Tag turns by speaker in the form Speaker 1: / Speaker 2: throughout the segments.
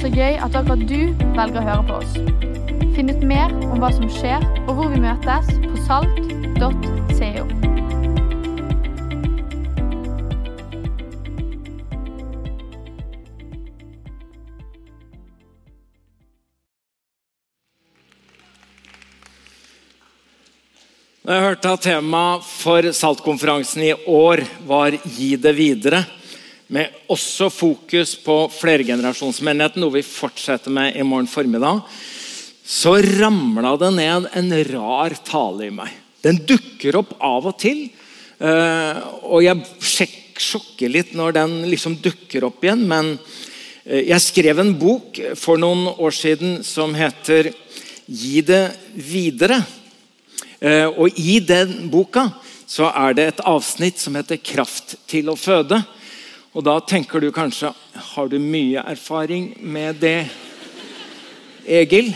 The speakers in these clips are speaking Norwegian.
Speaker 1: så gøy at akkurat du velger å høre på oss. Finn ut mer om hva som skjer, og hvor vi møtes på salt.co.
Speaker 2: Jeg hørte at temaet for Saltkonferansen i år var 'Gi det videre', med også fokus på flergenerasjonsmenigheten, noe vi fortsetter med i morgen formiddag. Så ramla det ned en rar tale i meg. Den dukker opp av og til. eh, Og jeg sjokker litt når den liksom dukker opp igjen. Men eh, jeg skrev en bok for noen år siden som heter 'Gi det videre'. Eh, Og I den boka så er det et avsnitt som heter 'Kraft til å føde'. Og Da tenker du kanskje Har du mye erfaring med det, Egil?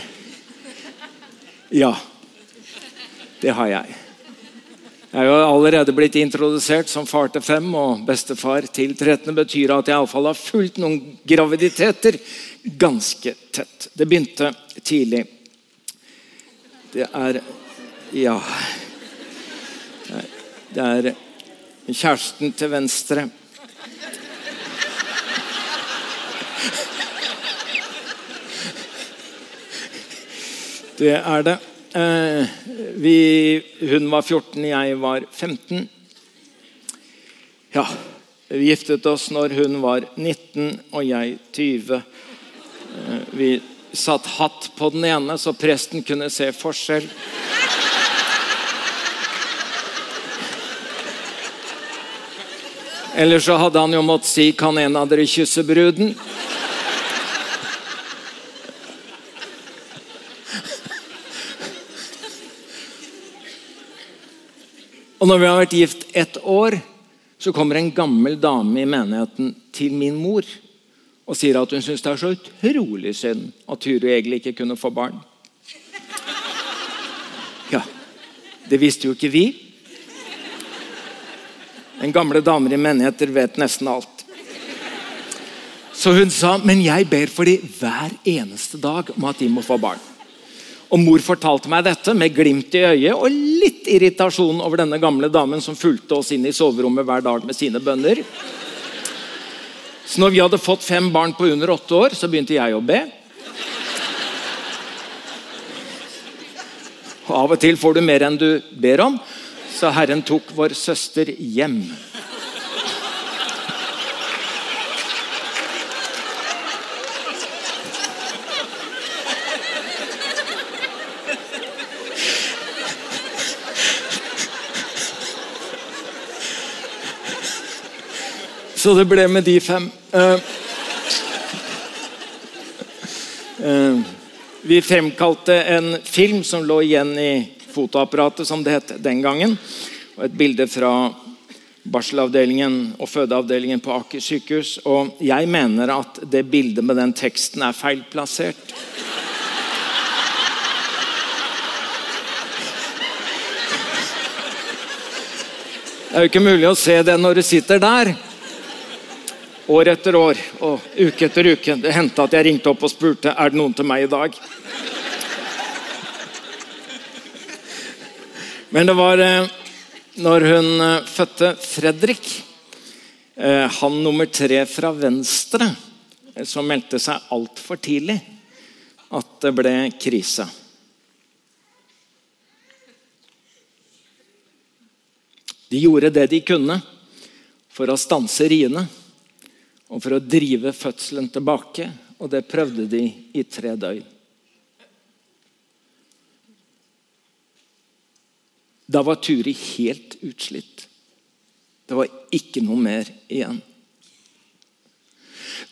Speaker 2: Ja. Det har jeg. Jeg er jo allerede blitt introdusert som far til fem og bestefar til 13. betyr at jeg iallfall har fulgt noen graviditeter ganske tett. Det begynte tidlig. Det er Ja. Det er kjæresten til venstre. Det er det. Eh, vi, hun var 14, jeg var 15. Ja, vi giftet oss når hun var 19 og jeg 20. Eh, vi satt hatt på den ene, så presten kunne se forskjell. Eller så hadde han jo måttet si 'Kan en av dere kysse bruden?' Og når vi har vært gift ett år, så kommer en gammel dame i menigheten til min mor og sier at hun syns det er så utrolig synd at Turu egentlig ikke kunne få barn. Ja, det visste jo ikke vi. En gamle damer i menigheter vet nesten alt. Så hun sa men jeg ber for dem hver eneste dag om at de må få barn. Og Mor fortalte meg dette med glimt i øyet og litt irritasjon over denne gamle damen som fulgte oss inn i soverommet hver dag med sine bønner. Så når vi hadde fått fem barn på under åtte år, så begynte jeg å be. Og Av og til får du mer enn du ber om, så Herren tok vår søster hjem. Så det ble med de fem. Eh, eh, vi fremkalte en film som lå igjen i fotoapparatet, som det het den gangen. Og et bilde fra barselavdelingen og fødeavdelingen på Aker sykehus. Og jeg mener at det bildet med den teksten er feilplassert. Det er jo ikke mulig å se det når du sitter der. År etter år og uke etter uke. Det hendte at jeg ringte opp og spurte er det noen til meg i dag. Men det var eh, når hun eh, fødte Fredrik, eh, han nummer tre fra venstre, som meldte seg altfor tidlig, at det ble krise. De gjorde det de kunne for å stanse riene og for å drive fødselen tilbake. Og det prøvde de i tre døgn. Da var Turi helt utslitt. Det var ikke noe mer igjen.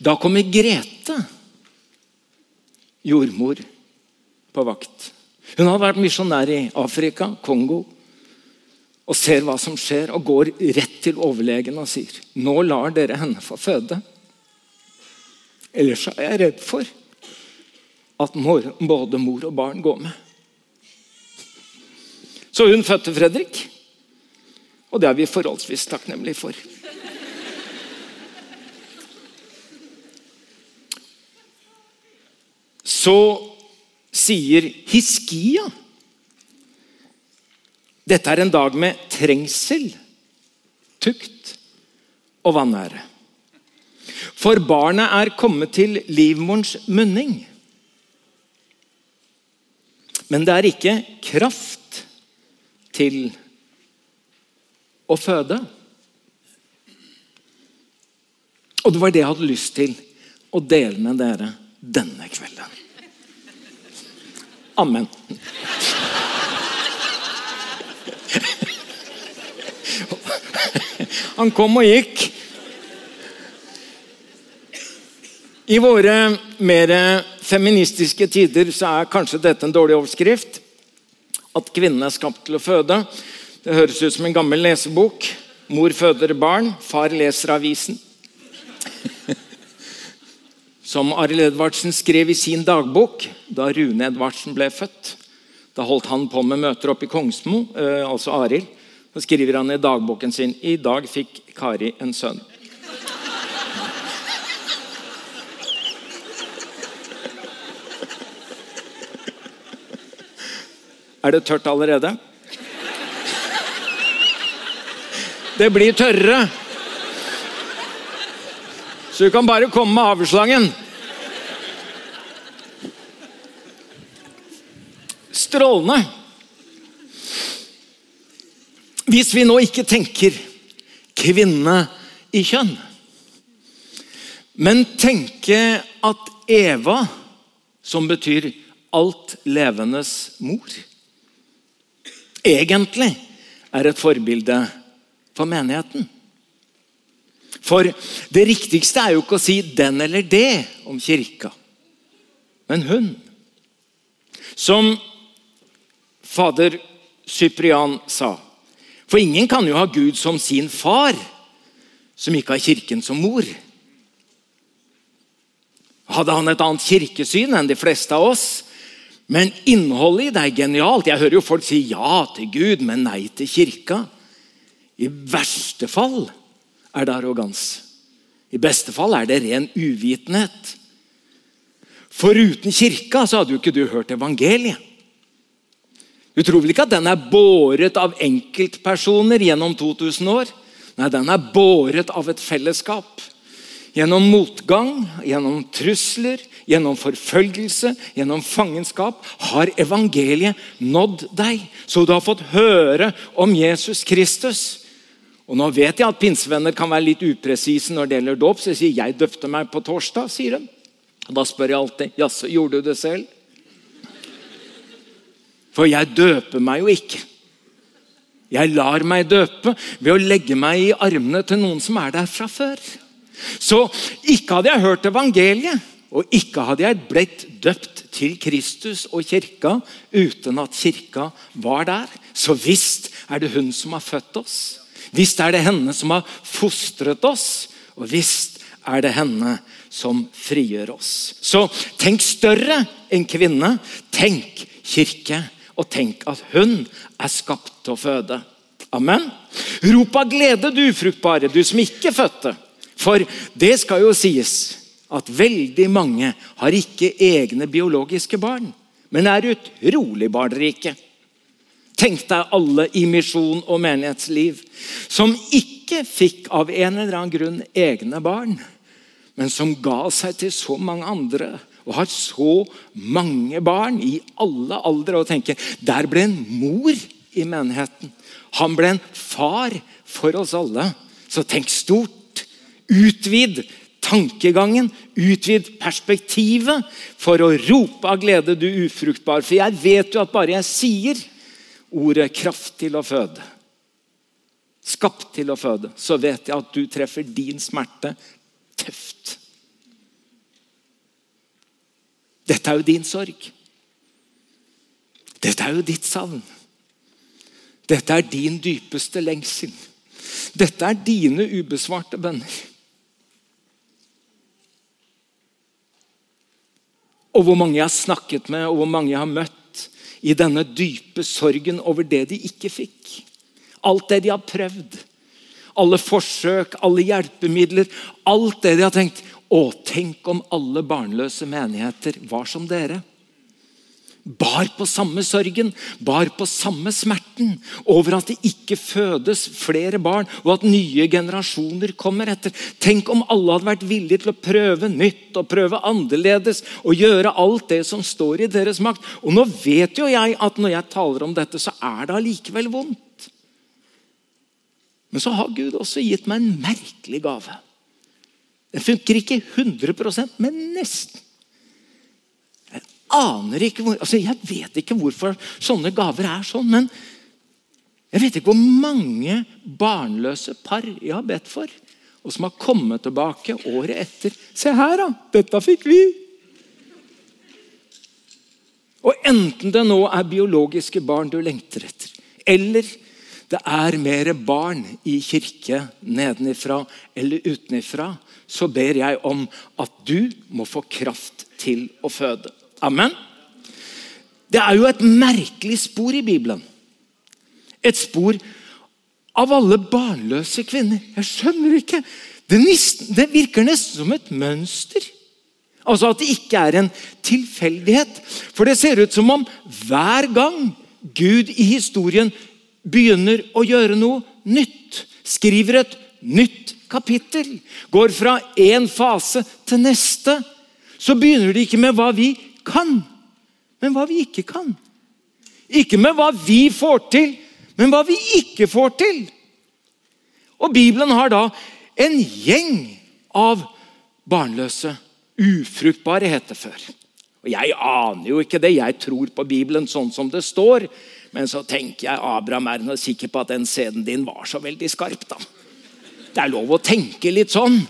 Speaker 2: Da kommer Grete, jordmor, på vakt. Hun hadde vært misjonær i Afrika, Kongo, og ser hva som skjer, og går rett til overlegen og sier nå lar dere henne få føde. Ellers er jeg redd for at både mor og barn går med. Så hun fødte Fredrik, og det er vi forholdsvis takknemlige for. så sier Hiskia dette er en dag med trengsel, tukt og vanære. For barnet er kommet til livmorens munning. Men det er ikke kraft til å føde. Og det var det jeg hadde lyst til å dele med dere denne kvelden. Amen. Han kom og gikk. I våre mer feministiske tider så er kanskje dette en dårlig overskrift. At kvinnen er skapt til å føde. Det høres ut som en gammel lesebok. Mor føder barn, far leser avisen. Som Arild Edvardsen skrev i sin dagbok da Rune Edvardsen ble født. Da holdt han på med møter oppe i Kongsmo, eh, altså Arild. Så skriver han i dagboken sin i dag fikk Kari en sønn. Er det tørt allerede? Det blir tørrere. Så du kan bare komme med avslangen. Strålende. Hvis vi nå ikke tenker kvinne i kjønn, men tenke at Eva, som betyr alt levendes mor, egentlig er et forbilde for menigheten. For det riktigste er jo ikke å si 'den eller det' om kirka, men hun. Som fader Cyprian sa. For ingen kan jo ha Gud som sin far, som ikke har kirken som mor. Hadde han et annet kirkesyn enn de fleste av oss, men innholdet i det er genialt. Jeg hører jo folk si ja til Gud, men nei til kirka. I verste fall er det arroganse. I beste fall er det ren uvitenhet. For uten kirka så hadde jo ikke du hørt evangeliet. Du tror vel ikke at den er båret av enkeltpersoner gjennom 2000 år? Nei, den er båret av et fellesskap. Gjennom motgang, gjennom trusler, gjennom forfølgelse, gjennom fangenskap har evangeliet nådd deg. Så du har fått høre om Jesus Kristus. Og Nå vet jeg at pinsevenner kan være litt upresise når det gjelder dåp. Så jeg sier jeg døpte meg på torsdag. sier de. Da spør jeg alltid jaså, gjorde du det selv? For jeg døper meg jo ikke. Jeg lar meg døpe ved å legge meg i armene til noen som er der fra før. Så ikke hadde jeg hørt evangeliet, og ikke hadde jeg blitt døpt til Kristus og kirka uten at kirka var der. Så visst er det hun som har født oss. Visst er det henne som har fostret oss. Og visst er det henne som frigjør oss. Så tenk større enn kvinne. Tenk kirke. Og tenk at hun er skapt til å føde. Amen. Rop av glede, du ufruktbare, du som ikke fødte. For det skal jo sies at veldig mange har ikke egne biologiske barn, men er utrolig barnrike. Tenk deg alle i misjon og menighetsliv som ikke fikk av en eller annen grunn egne barn, men som ga seg til så mange andre og har så mange barn i alle aldre. Og tenker der ble en mor i menigheten. Han ble en far for oss alle. Så tenk stort. Utvid tankegangen, utvid perspektivet for å rope av glede, du ufruktbar. For jeg vet jo at bare jeg sier ordet 'kraft til å føde', skapt til å føde, så vet jeg at du treffer din smerte tøft. Dette er jo din sorg. Dette er jo ditt savn. Dette er din dypeste lengsel. Dette er dine ubesvarte bønner. Og hvor mange jeg har snakket med, og hvor mange jeg har møtt i denne dype sorgen over det de ikke fikk. Alt det de har prøvd. Alle forsøk, alle hjelpemidler. Alt det de har tenkt Å, tenk om alle barnløse menigheter var som dere. Bar på samme sorgen, bar på samme smerten over at det ikke fødes flere barn, og at nye generasjoner kommer etter. Tenk om alle hadde vært villige til å prøve nytt og prøve annerledes og gjøre alt det som står i deres makt. Og nå vet jo jeg at når jeg taler om dette, så er det allikevel vondt. Men så har Gud også gitt meg en merkelig gave. Den funker ikke 100% men nesten. Jeg aner ikke hvor, altså jeg vet ikke hvorfor sånne gaver er sånn, men jeg vet ikke hvor mange barnløse par jeg har bedt for, og som har kommet tilbake året etter. Se her, da! Dette fikk vi! Og enten det nå er biologiske barn du lengter etter, eller det er mer barn i kirke nedenifra eller utenifra, så ber jeg om at du må få kraft til å føde. Amen. Det er jo et merkelig spor i Bibelen. Et spor av alle barnløse kvinner. Jeg skjønner ikke. Det, nesten, det virker nesten som et mønster. Altså At det ikke er en tilfeldighet. For det ser ut som om hver gang Gud i historien begynner å gjøre noe nytt, skriver et nytt kapittel, går fra én fase til neste, så begynner det ikke med hva vi kan, men hva vi ikke kan. Ikke med hva vi får til, men hva vi ikke får til. Og Bibelen har da en gjeng av barnløse. Ufruktbare het det før. Og Jeg aner jo ikke det. Jeg tror på Bibelen sånn som det står. Men så tenker jeg Abraham er sikker på at den sæden din var så veldig skarp. da. Det er lov å tenke litt sånn.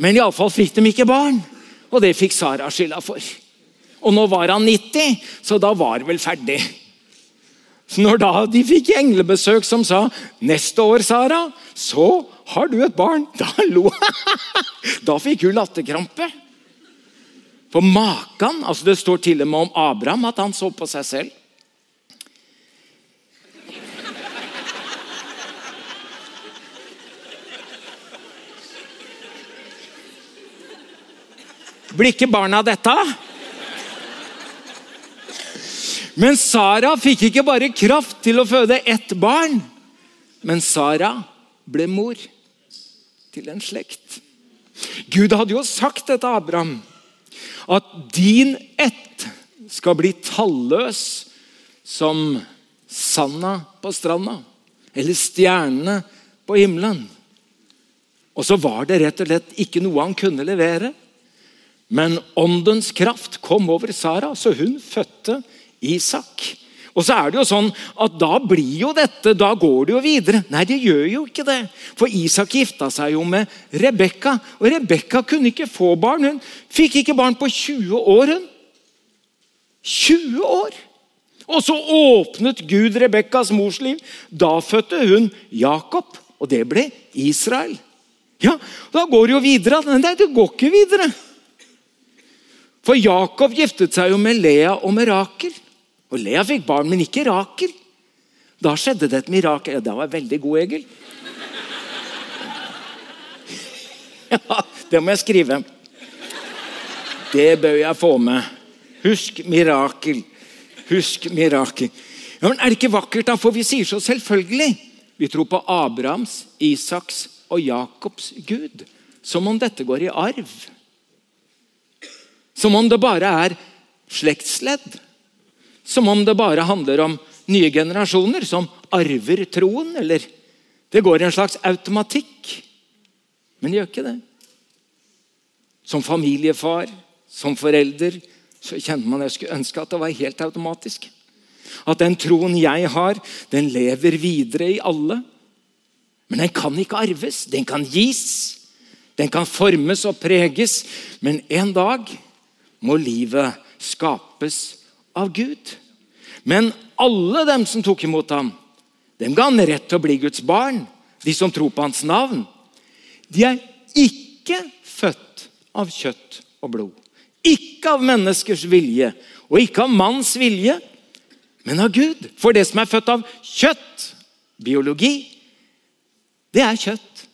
Speaker 2: Men iallfall fikk de ikke barn. Og det fikk Sara skylda for. Og nå var han 90, så da var det vel ferdig. Når da de fikk englebesøk som sa 'Neste år, Sara, så har du et barn', da lo Da fikk hun latterkrampe. For maken altså Det står til og med om Abraham at han så på seg selv. Blir ikke barna dette? Men Sara fikk ikke bare kraft til å føde ett barn, men Sara ble mor til en slekt. Gud hadde jo sagt dette, Abraham, at din ett skal bli talløs som sanda på stranda, eller stjernene på himmelen. Og så var det rett og slett ikke noe han kunne levere. Men åndens kraft kom over Sara, så hun fødte Isak. Og så er det jo sånn at Da blir jo dette, da går det jo videre. Nei, det gjør jo ikke det. For Isak gifta seg jo med Rebekka. Og Rebekka kunne ikke få barn. Hun fikk ikke barn på 20 år. hun. 20 år! Og så åpnet Gud Rebekkas mors liv. Da fødte hun Jakob, og det ble Israel. Ja, Da går det jo videre. Nei, det går ikke videre. For Jakob giftet seg jo med Lea og med Rakel. Og Lea fikk barn, men ikke Rakel. Da skjedde det et mirakel. Ja, det var veldig god, Egil. Ja, det må jeg skrive. Det bør jeg få med. Husk mirakel. Husk mirakel. Ja, men Er det ikke vakkert, da? For vi sier så selvfølgelig. Vi tror på Abrahams, Isaks og Jakobs Gud. Som om dette går i arv. Som om det bare er slektsledd. Som om det bare handler om nye generasjoner som arver troen. Eller det går i en slags automatikk. Men det gjør ikke det. Som familiefar, som forelder, så kjenner man jeg skulle ønske at det var helt automatisk. At den troen jeg har, den lever videre i alle. Men den kan ikke arves. Den kan gis. Den kan formes og preges. Men en dag må livet skapes av Gud. Men alle dem som tok imot ham, dem ga han rett til å bli Guds barn. De som tror på hans navn. De er ikke født av kjøtt og blod. Ikke av menneskers vilje og ikke av manns vilje, men av Gud. For det som er født av kjøtt, biologi, det er kjøtt.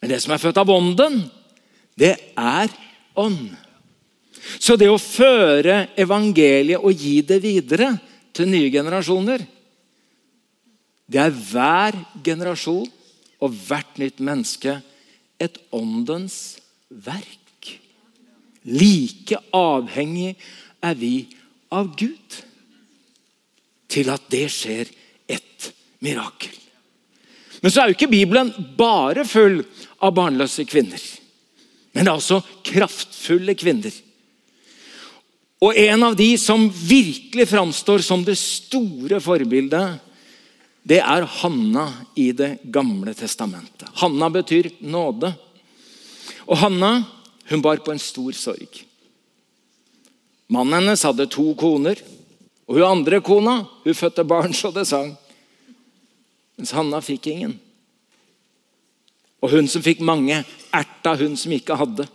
Speaker 2: Men det som er født av ånden, det er ånd. Så det å føre evangeliet og gi det videre til nye generasjoner, det er hver generasjon og hvert nytt menneske et åndens verk. Like avhengig er vi av Gud til at det skjer et mirakel. Men så er jo ikke Bibelen bare full av barnløse kvinner. Men det er også kraftfulle kvinner. Og en av de som virkelig framstår som det store forbildet, det er Hanna i Det gamle testamentet. Hanna betyr nåde. Og Hanna hun bar på en stor sorg. Mannen hennes hadde to koner. Og hun andre kona hun fødte barn så det sang. Mens Hanna fikk ingen. Og hun som fikk mange, erta hun som ikke hadde.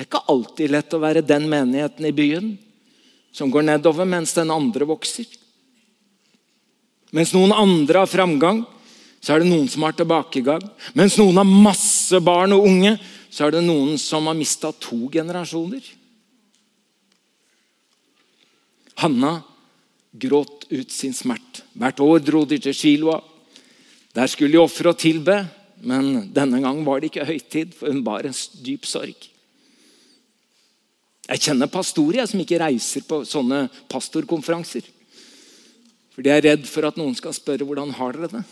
Speaker 2: Det er ikke alltid lett å være den menigheten i byen som går nedover mens den andre vokser. Mens noen andre har framgang, så er det noen som har tilbakegang. Mens noen har masse barn og unge, så er det noen som har mista to generasjoner. Hanna gråt ut sin smert. Hvert år dro de til Shiloa. Der skulle de ofre og tilbe, men denne gang var det ikke høytid, for hun bar en dyp sorg. Jeg kjenner pastorer som ikke reiser på sånne pastorkonferanser. For de er redd for at noen skal spørre hvordan har dere det.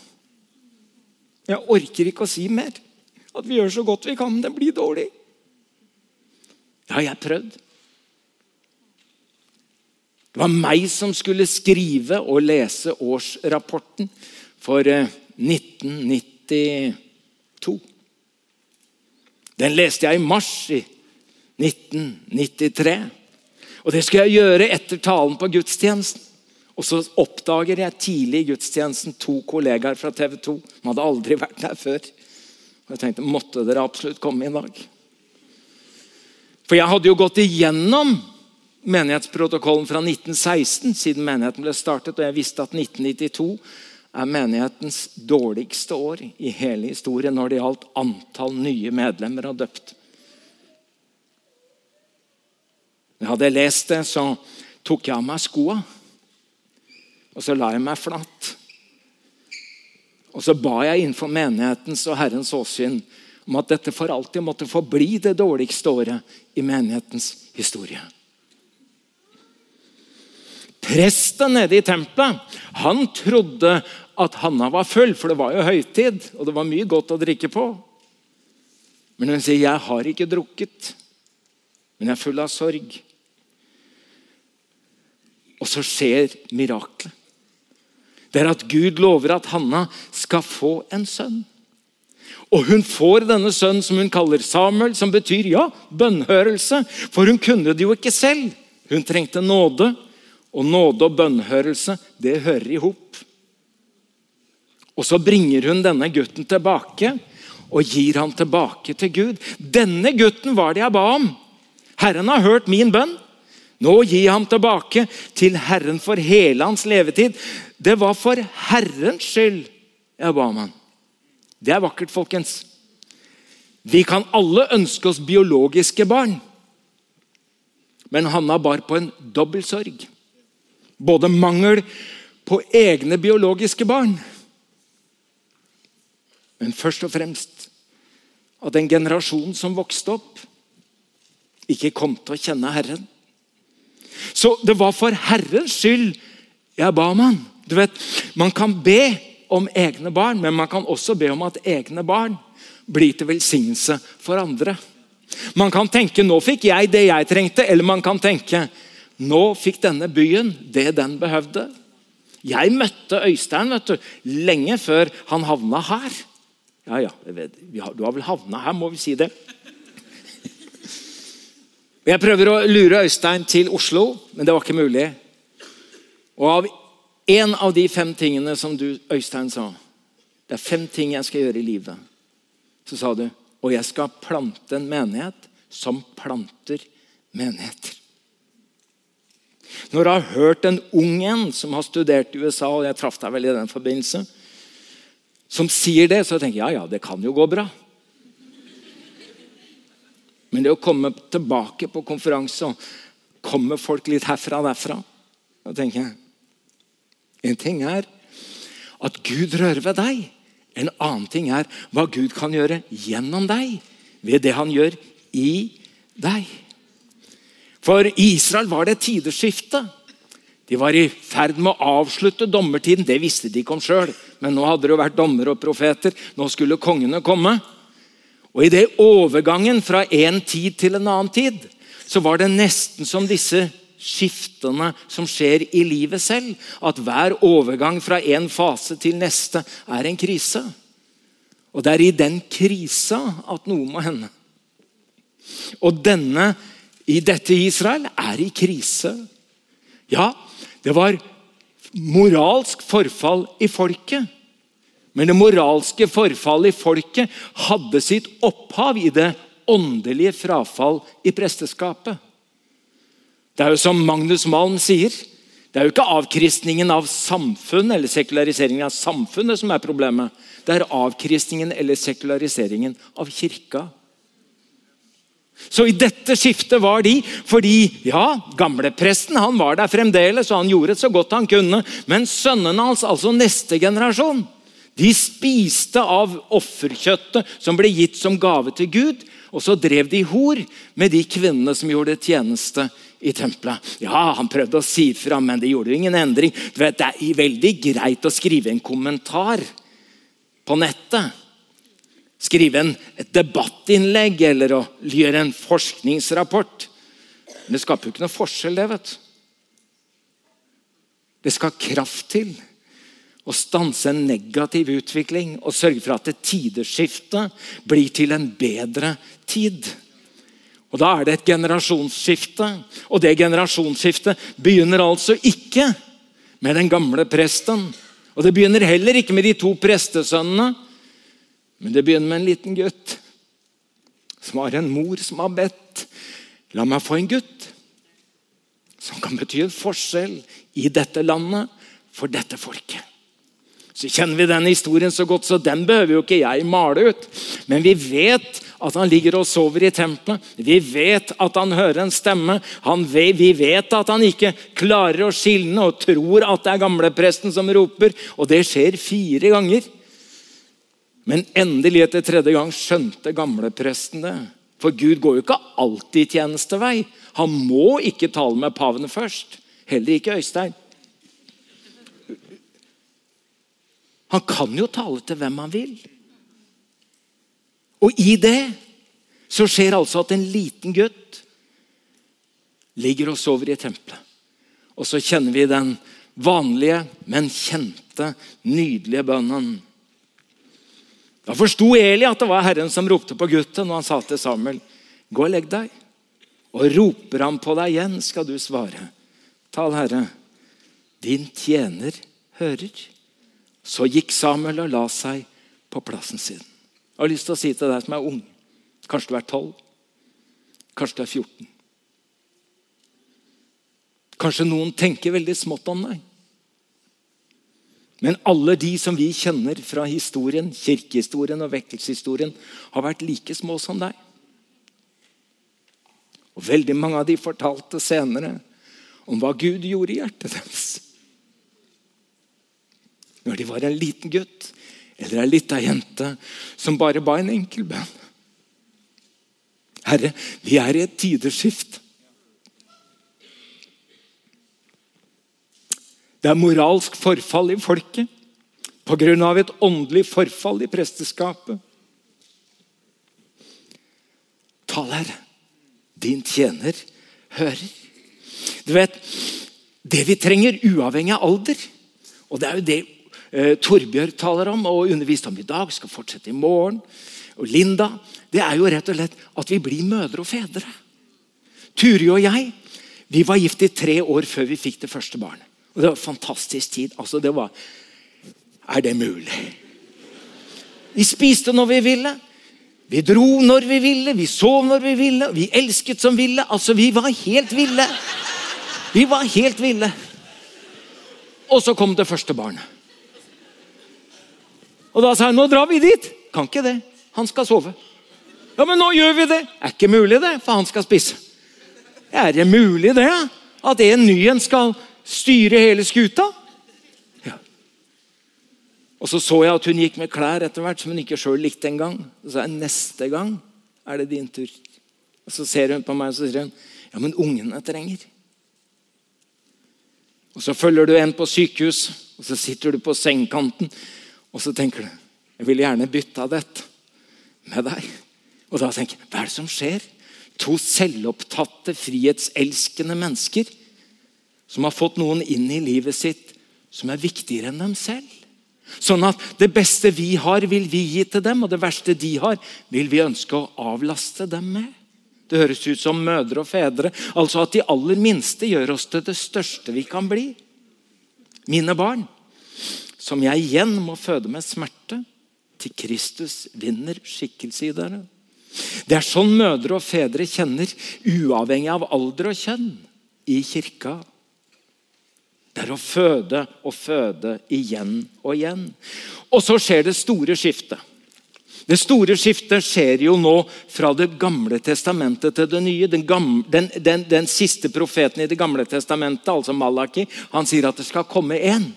Speaker 2: Jeg orker ikke å si mer. At vi gjør så godt vi kan, men det blir dårlig. Det har jeg prøvd. Det var meg som skulle skrive og lese årsrapporten for 1992. Eh, Den leste jeg i mars i 1993. Og Det skal jeg gjøre etter talen på gudstjenesten. Og så oppdager jeg tidlig i gudstjenesten to kollegaer fra TV 2. De hadde aldri vært der før. Og jeg tenkte måtte dere absolutt komme i dag. For jeg hadde jo gått igjennom menighetsprotokollen fra 1916, siden menigheten ble startet, og jeg visste at 1992 er menighetens dårligste år i hele historien når det gjaldt antall nye medlemmer og døpt. Når jeg hadde lest det, så tok jeg av meg skoa. Og så la jeg meg flatt. Og så ba jeg innenfor menighetens og Herrens åsyn om at dette for alltid måtte forbli det dårligste året i menighetens historie. Presten nede i tempelet han trodde at Hanna var full, for det var jo høytid, og det var mye godt å drikke på. Men hun sier, 'Jeg har ikke drukket, men jeg er full av sorg'. Og så skjer miraklet. Det er at Gud lover at Hanna skal få en sønn. Og hun får denne sønnen som hun kaller Samuel, som betyr ja, bønnhørelse. For hun kunne det jo ikke selv. Hun trengte nåde, og nåde og bønnhørelse, det hører i hop. Og så bringer hun denne gutten tilbake og gir han tilbake til Gud. Denne gutten var det jeg ba om. Herren har hørt min bønn. Nå gi ham tilbake til Herren for hele hans levetid. Det var for Herrens skyld jeg ba om han. Det er vakkert, folkens. Vi kan alle ønske oss biologiske barn. Men Hanna bar på en dobbel sorg. Både mangel på egne biologiske barn, men først og fremst at en generasjon som vokste opp, ikke kom til å kjenne Herren. Så det var for Herrens skyld jeg ba om han. Du vet, Man kan be om egne barn, men man kan også be om at egne barn blir til velsignelse for andre. Man kan tenke 'nå fikk jeg det jeg trengte', eller man kan tenke 'nå fikk denne byen det den behøvde'. Jeg møtte Øystein vet du, lenge før han havna her. Ja, ja, vet, du har vel havna her, må vi si det. Jeg prøver å lure Øystein til Oslo, men det var ikke mulig. Og av en av de fem tingene som du, Øystein, sa Det er fem ting jeg skal gjøre i livet. Så sa du og jeg skal plante en menighet som planter menigheter. Når du har hørt en ung en som har studert i USA, og jeg traff deg vel i den forbindelse, som sier det, så tenker jeg ja, ja, det kan jo gå bra. Men det å komme tilbake på konferanse og kommer folk litt herfra og derfra Da tenker jeg En ting er at Gud rører ved deg. En annen ting er hva Gud kan gjøre gjennom deg ved det han gjør i deg. For Israel var det et tideskifte. De var i ferd med å avslutte dommertiden. Det visste de ikke om sjøl, men nå hadde det jo vært dommere og profeter. Nå skulle kongene komme. Og I det overgangen fra en tid til en annen tid, så var det nesten som disse skiftene som skjer i livet selv. At hver overgang fra en fase til neste er en krise. Og det er i den krisa at noe må hende. Og denne i dette Israel er i krise. Ja, det var moralsk forfall i folket. Men det moralske forfallet i folket hadde sitt opphav i det åndelige frafall i presteskapet. Det er jo som Magnus Malm sier, det er jo ikke avkristningen av samfunn eller sekulariseringen av samfunnet som er problemet. Det er avkristningen eller sekulariseringen av kirka. Så i dette skiftet var de fordi ja, gamlepresten han var der fremdeles, og han gjorde så godt han kunne. Men sønnene hans, altså neste generasjon, de spiste av offerkjøttet som ble gitt som gave til Gud. Og så drev de hor med de kvinnene som gjorde tjeneste i tempelet. Ja, Han prøvde å si fra, men det gjorde jo ingen endring. Du vet, Det er veldig greit å skrive en kommentar på nettet. Skrive en, et debattinnlegg eller å gjøre en forskningsrapport. Men det skaper jo ikke noe forskjell, det. vet du. Det skal kraft til å stanse en negativ utvikling og sørge for at et tideskifte blir til en bedre tid. Og Da er det et generasjonsskifte. Og det generasjonsskiftet begynner altså ikke med den gamle presten. Og det begynner heller ikke med de to prestesønnene, men det begynner med en liten gutt som har en mor som har bedt La meg få en gutt som kan bety en forskjell i dette landet for dette folket. Så kjenner vi den historien så godt, så den behøver jo ikke jeg male ut. Men vi vet at han ligger og sover i tempelet. Vi vet at han hører en stemme. Vet, vi vet at han ikke klarer å skilne og tror at det er gamlepresten som roper. Og det skjer fire ganger. Men endelig etter tredje gang skjønte gamlepresten det. For Gud går jo ikke alltid tjenestevei. Han må ikke tale med pavene først. Heller ikke Øystein. Han kan jo tale til hvem han vil. Og i det så skjer altså at en liten gutt ligger og sover i tempelet. Og så kjenner vi den vanlige, men kjente, nydelige bønnen. Da forsto Eli at det var Herren som ropte på gutten, og han sa til Samuel, 'Gå og legg deg.' Og roper han på deg igjen, skal du svare. Tal, Herre, din tjener hører. Så gikk Samuel og la seg på plassen sin. Jeg har lyst til å si til deg som er ung Kanskje du er 12. Kanskje du er 14. Kanskje noen tenker veldig smått om deg. Men alle de som vi kjenner fra historien, kirkehistorien og vekkelseshistorien, har vært like små som deg. Og Veldig mange av de fortalte senere om hva Gud gjorde i hjertet deres. Når de var en liten gutt eller ei lita jente som bare ba en enkel bønn. Herre, vi er i et tideskift. Det er moralsk forfall i folket pga. et åndelig forfall i presteskapet. Tal, Herre. Din tjener hører. Du vet, Det vi trenger, uavhengig av alder Og det er jo det eh, Torbjørg taler om og underviste om i dag, skal fortsette i morgen. Og Linda. Det er jo rett og slett at vi blir mødre og fedre. Turi og jeg vi var gift i tre år før vi fikk det første barnet. Og Det var en fantastisk tid. Altså, det var Er det mulig? Vi spiste når vi ville. Vi dro når vi ville, vi sov når vi ville, vi elsket som ville. Altså, vi var helt ville. Vi var helt ville. Og så kom det første barnet. Og da sa jeg nå drar vi dit. Kan ikke det. Han skal sove. Ja, men nå gjør vi det! Er ikke mulig, det, for han skal spise. Er det mulig, det? At en ny en skal styre hele skuta? Ja. Og så så jeg at hun gikk med klær etter hvert som hun ikke sjøl likte engang. Så sa jeg neste gang er det din tur. Og Så ser hun på meg og så sier hun, ja, men ungene trenger. Og Så følger du en på sykehus, og så sitter du på sengekanten og så tenker du jeg ville gjerne bytta dette med deg. Og da tenker jeg hva er det som skjer? To selvopptatte, frihetselskende mennesker som har fått noen inn i livet sitt som er viktigere enn dem selv. Sånn at det beste vi har, vil vi gi til dem, og det verste de har, vil vi ønske å avlaste dem med. Det høres ut som mødre og fedre. Altså at de aller minste gjør oss til det største vi kan bli. Mine barn, som jeg igjen må føde med smerte, til Kristus vinner skikkelse i dere. Det er sånn mødre og fedre kjenner, uavhengig av alder og kjønn, i kirka. Det er å føde og føde igjen og igjen. Og så skjer det store skiftet. Det store skiftet skjer jo nå fra Det gamle testamentet til det nye. Den, gamle, den, den, den siste profeten i Det gamle testamentet, altså Malaki, han sier at det skal komme en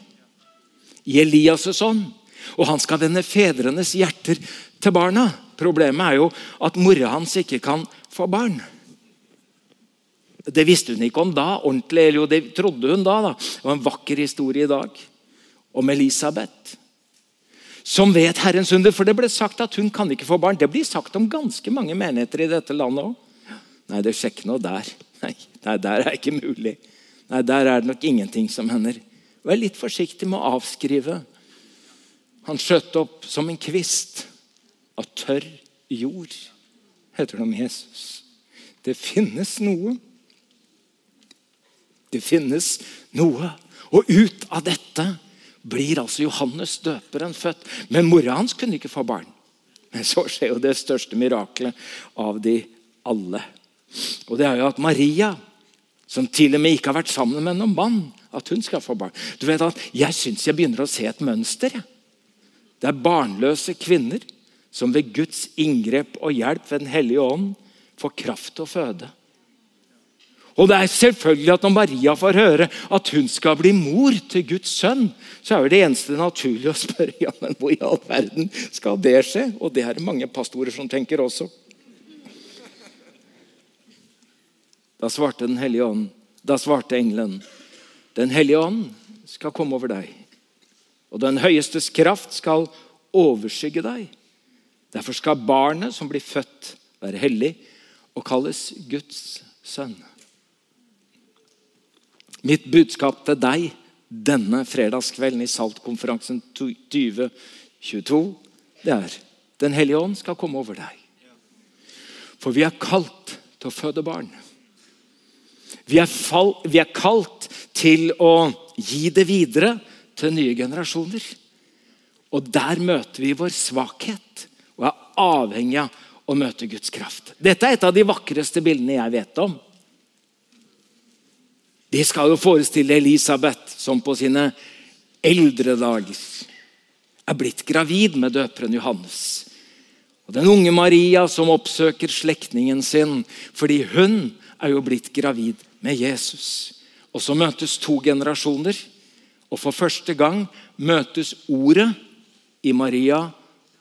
Speaker 2: i Elias' ånd. Og han skal vende fedrenes hjerter til barna. Problemet er jo at mora hans ikke kan få barn. Det visste hun ikke om da, ordentlig, eller jo, det trodde hun da. da. Det var en vakker historie i dag om Elisabeth som vet Herrens under. For det ble sagt at hun kan ikke få barn. Det blir sagt om ganske mange menigheter i dette landet òg. Nei, det skjer ikke noe der. Nei, der er ikke mulig. Nei, Der er det nok ingenting som hender. Vær litt forsiktig med å avskrive. Han skjøt opp som en kvist av tørr jord, heter det om Jesus. Det finnes noe. Det finnes noe. Og ut av dette blir altså Johannes døperen født. Men mora hans kunne ikke få barn. Men så skjer jo det største miraklet av de alle. Og det er jo at Maria, som til og med ikke har vært sammen med noen mann, at hun skal få barn. Du vet at Jeg syns jeg begynner å se et mønster. Det er barnløse kvinner som ved Guds inngrep og hjelp ved Den hellige ånd får kraft til å føde. Og det er selvfølgelig at Når Maria får høre at hun skal bli mor til Guds sønn, så er det eneste naturlig å spørre ja, men hvor i all verden skal det skje. Og det er det mange pastorer som tenker også. Da svarte Den hellige ånd, da svarte engelen, Den hellige ånd skal komme over deg, og Den høyestes kraft skal overskygge deg. Derfor skal barnet som blir født, være hellig og kalles Guds sønn. Mitt budskap til deg denne fredagskvelden i Saltkonferansen 2022, det er Den hellige ånd skal komme over deg. For vi er kalt til å føde barn. Vi er, fall, vi er kalt til å gi det videre til nye generasjoner. Og der møter vi vår svakhet og er avhengig av å møte Guds kraft. Dette er et av de vakreste bildene jeg vet om. Det skal jo forestille Elisabeth, som på sine eldre dager er blitt gravid med døperen Johannes. Og Den unge Maria som oppsøker slektningen sin fordi hun er jo blitt gravid med Jesus. Og Så møtes to generasjoner, og for første gang møtes ordet i Maria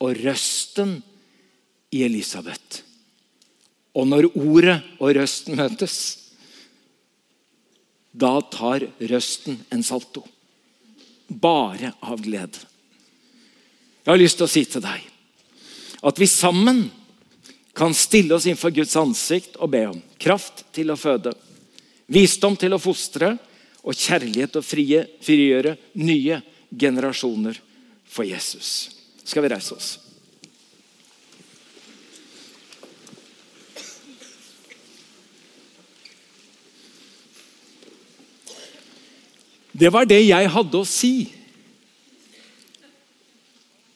Speaker 2: og røsten i Elisabeth. Og når ordet og røsten møtes, da tar røsten en salto. Bare av glede. Jeg har lyst til å si til deg at vi sammen kan stille oss innenfor Guds ansikt og be om kraft til å føde, visdom til å fostre og kjærlighet til å frie, frigjøre nye generasjoner for Jesus. Skal vi reise oss? Det var det jeg hadde å si.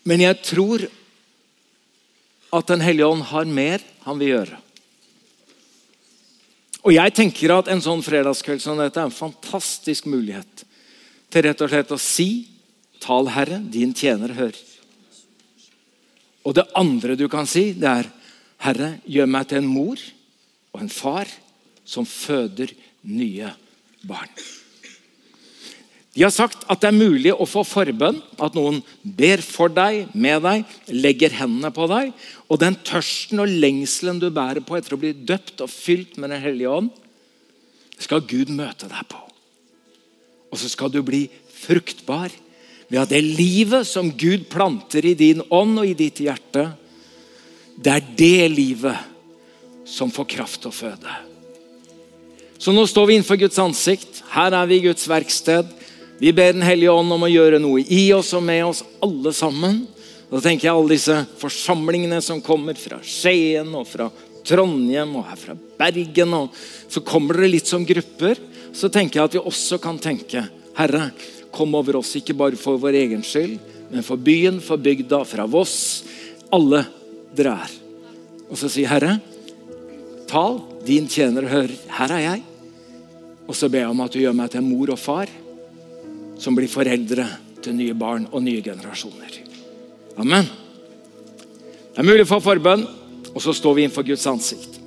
Speaker 2: Men jeg tror at Den hellige ånd har mer han vil gjøre. Og jeg tenker at En sånn fredagskveld som dette er en fantastisk mulighet til rett og slett å si Tal, Herre, din tjener hører. Og det andre du kan si, det er Herre, gjør meg til en mor og en far som føder nye barn. De har sagt at det er mulig å få forbønn, at noen ber for deg, med deg, legger hendene på deg. Og den tørsten og lengselen du bærer på etter å bli døpt og fylt med Den hellige ånd, skal Gud møte deg på. Og så skal du bli fruktbar ved at det livet som Gud planter i din ånd og i ditt hjerte, det er det livet som får kraft til å føde. Så nå står vi innenfor Guds ansikt. Her er vi i Guds verksted. Vi ber Den hellige ånd om å gjøre noe i oss og med oss alle sammen. Da tenker jeg alle disse forsamlingene som kommer fra Skien og fra Trondheim og her fra Bergen. og Så kommer dere litt som grupper. Så tenker jeg at vi også kan tenke Herre, kom over oss, ikke bare for vår egen skyld, men for byen, for bygda, fra Voss. Alle dere er. Og så sier Herre, tal, din tjener hører. Her er jeg. Og så ber jeg om at du gjør meg til mor og far som blir foreldre til nye barn og nye generasjoner. Amen. Det er mulig å få forbønn, og så står vi innenfor Guds ansikt.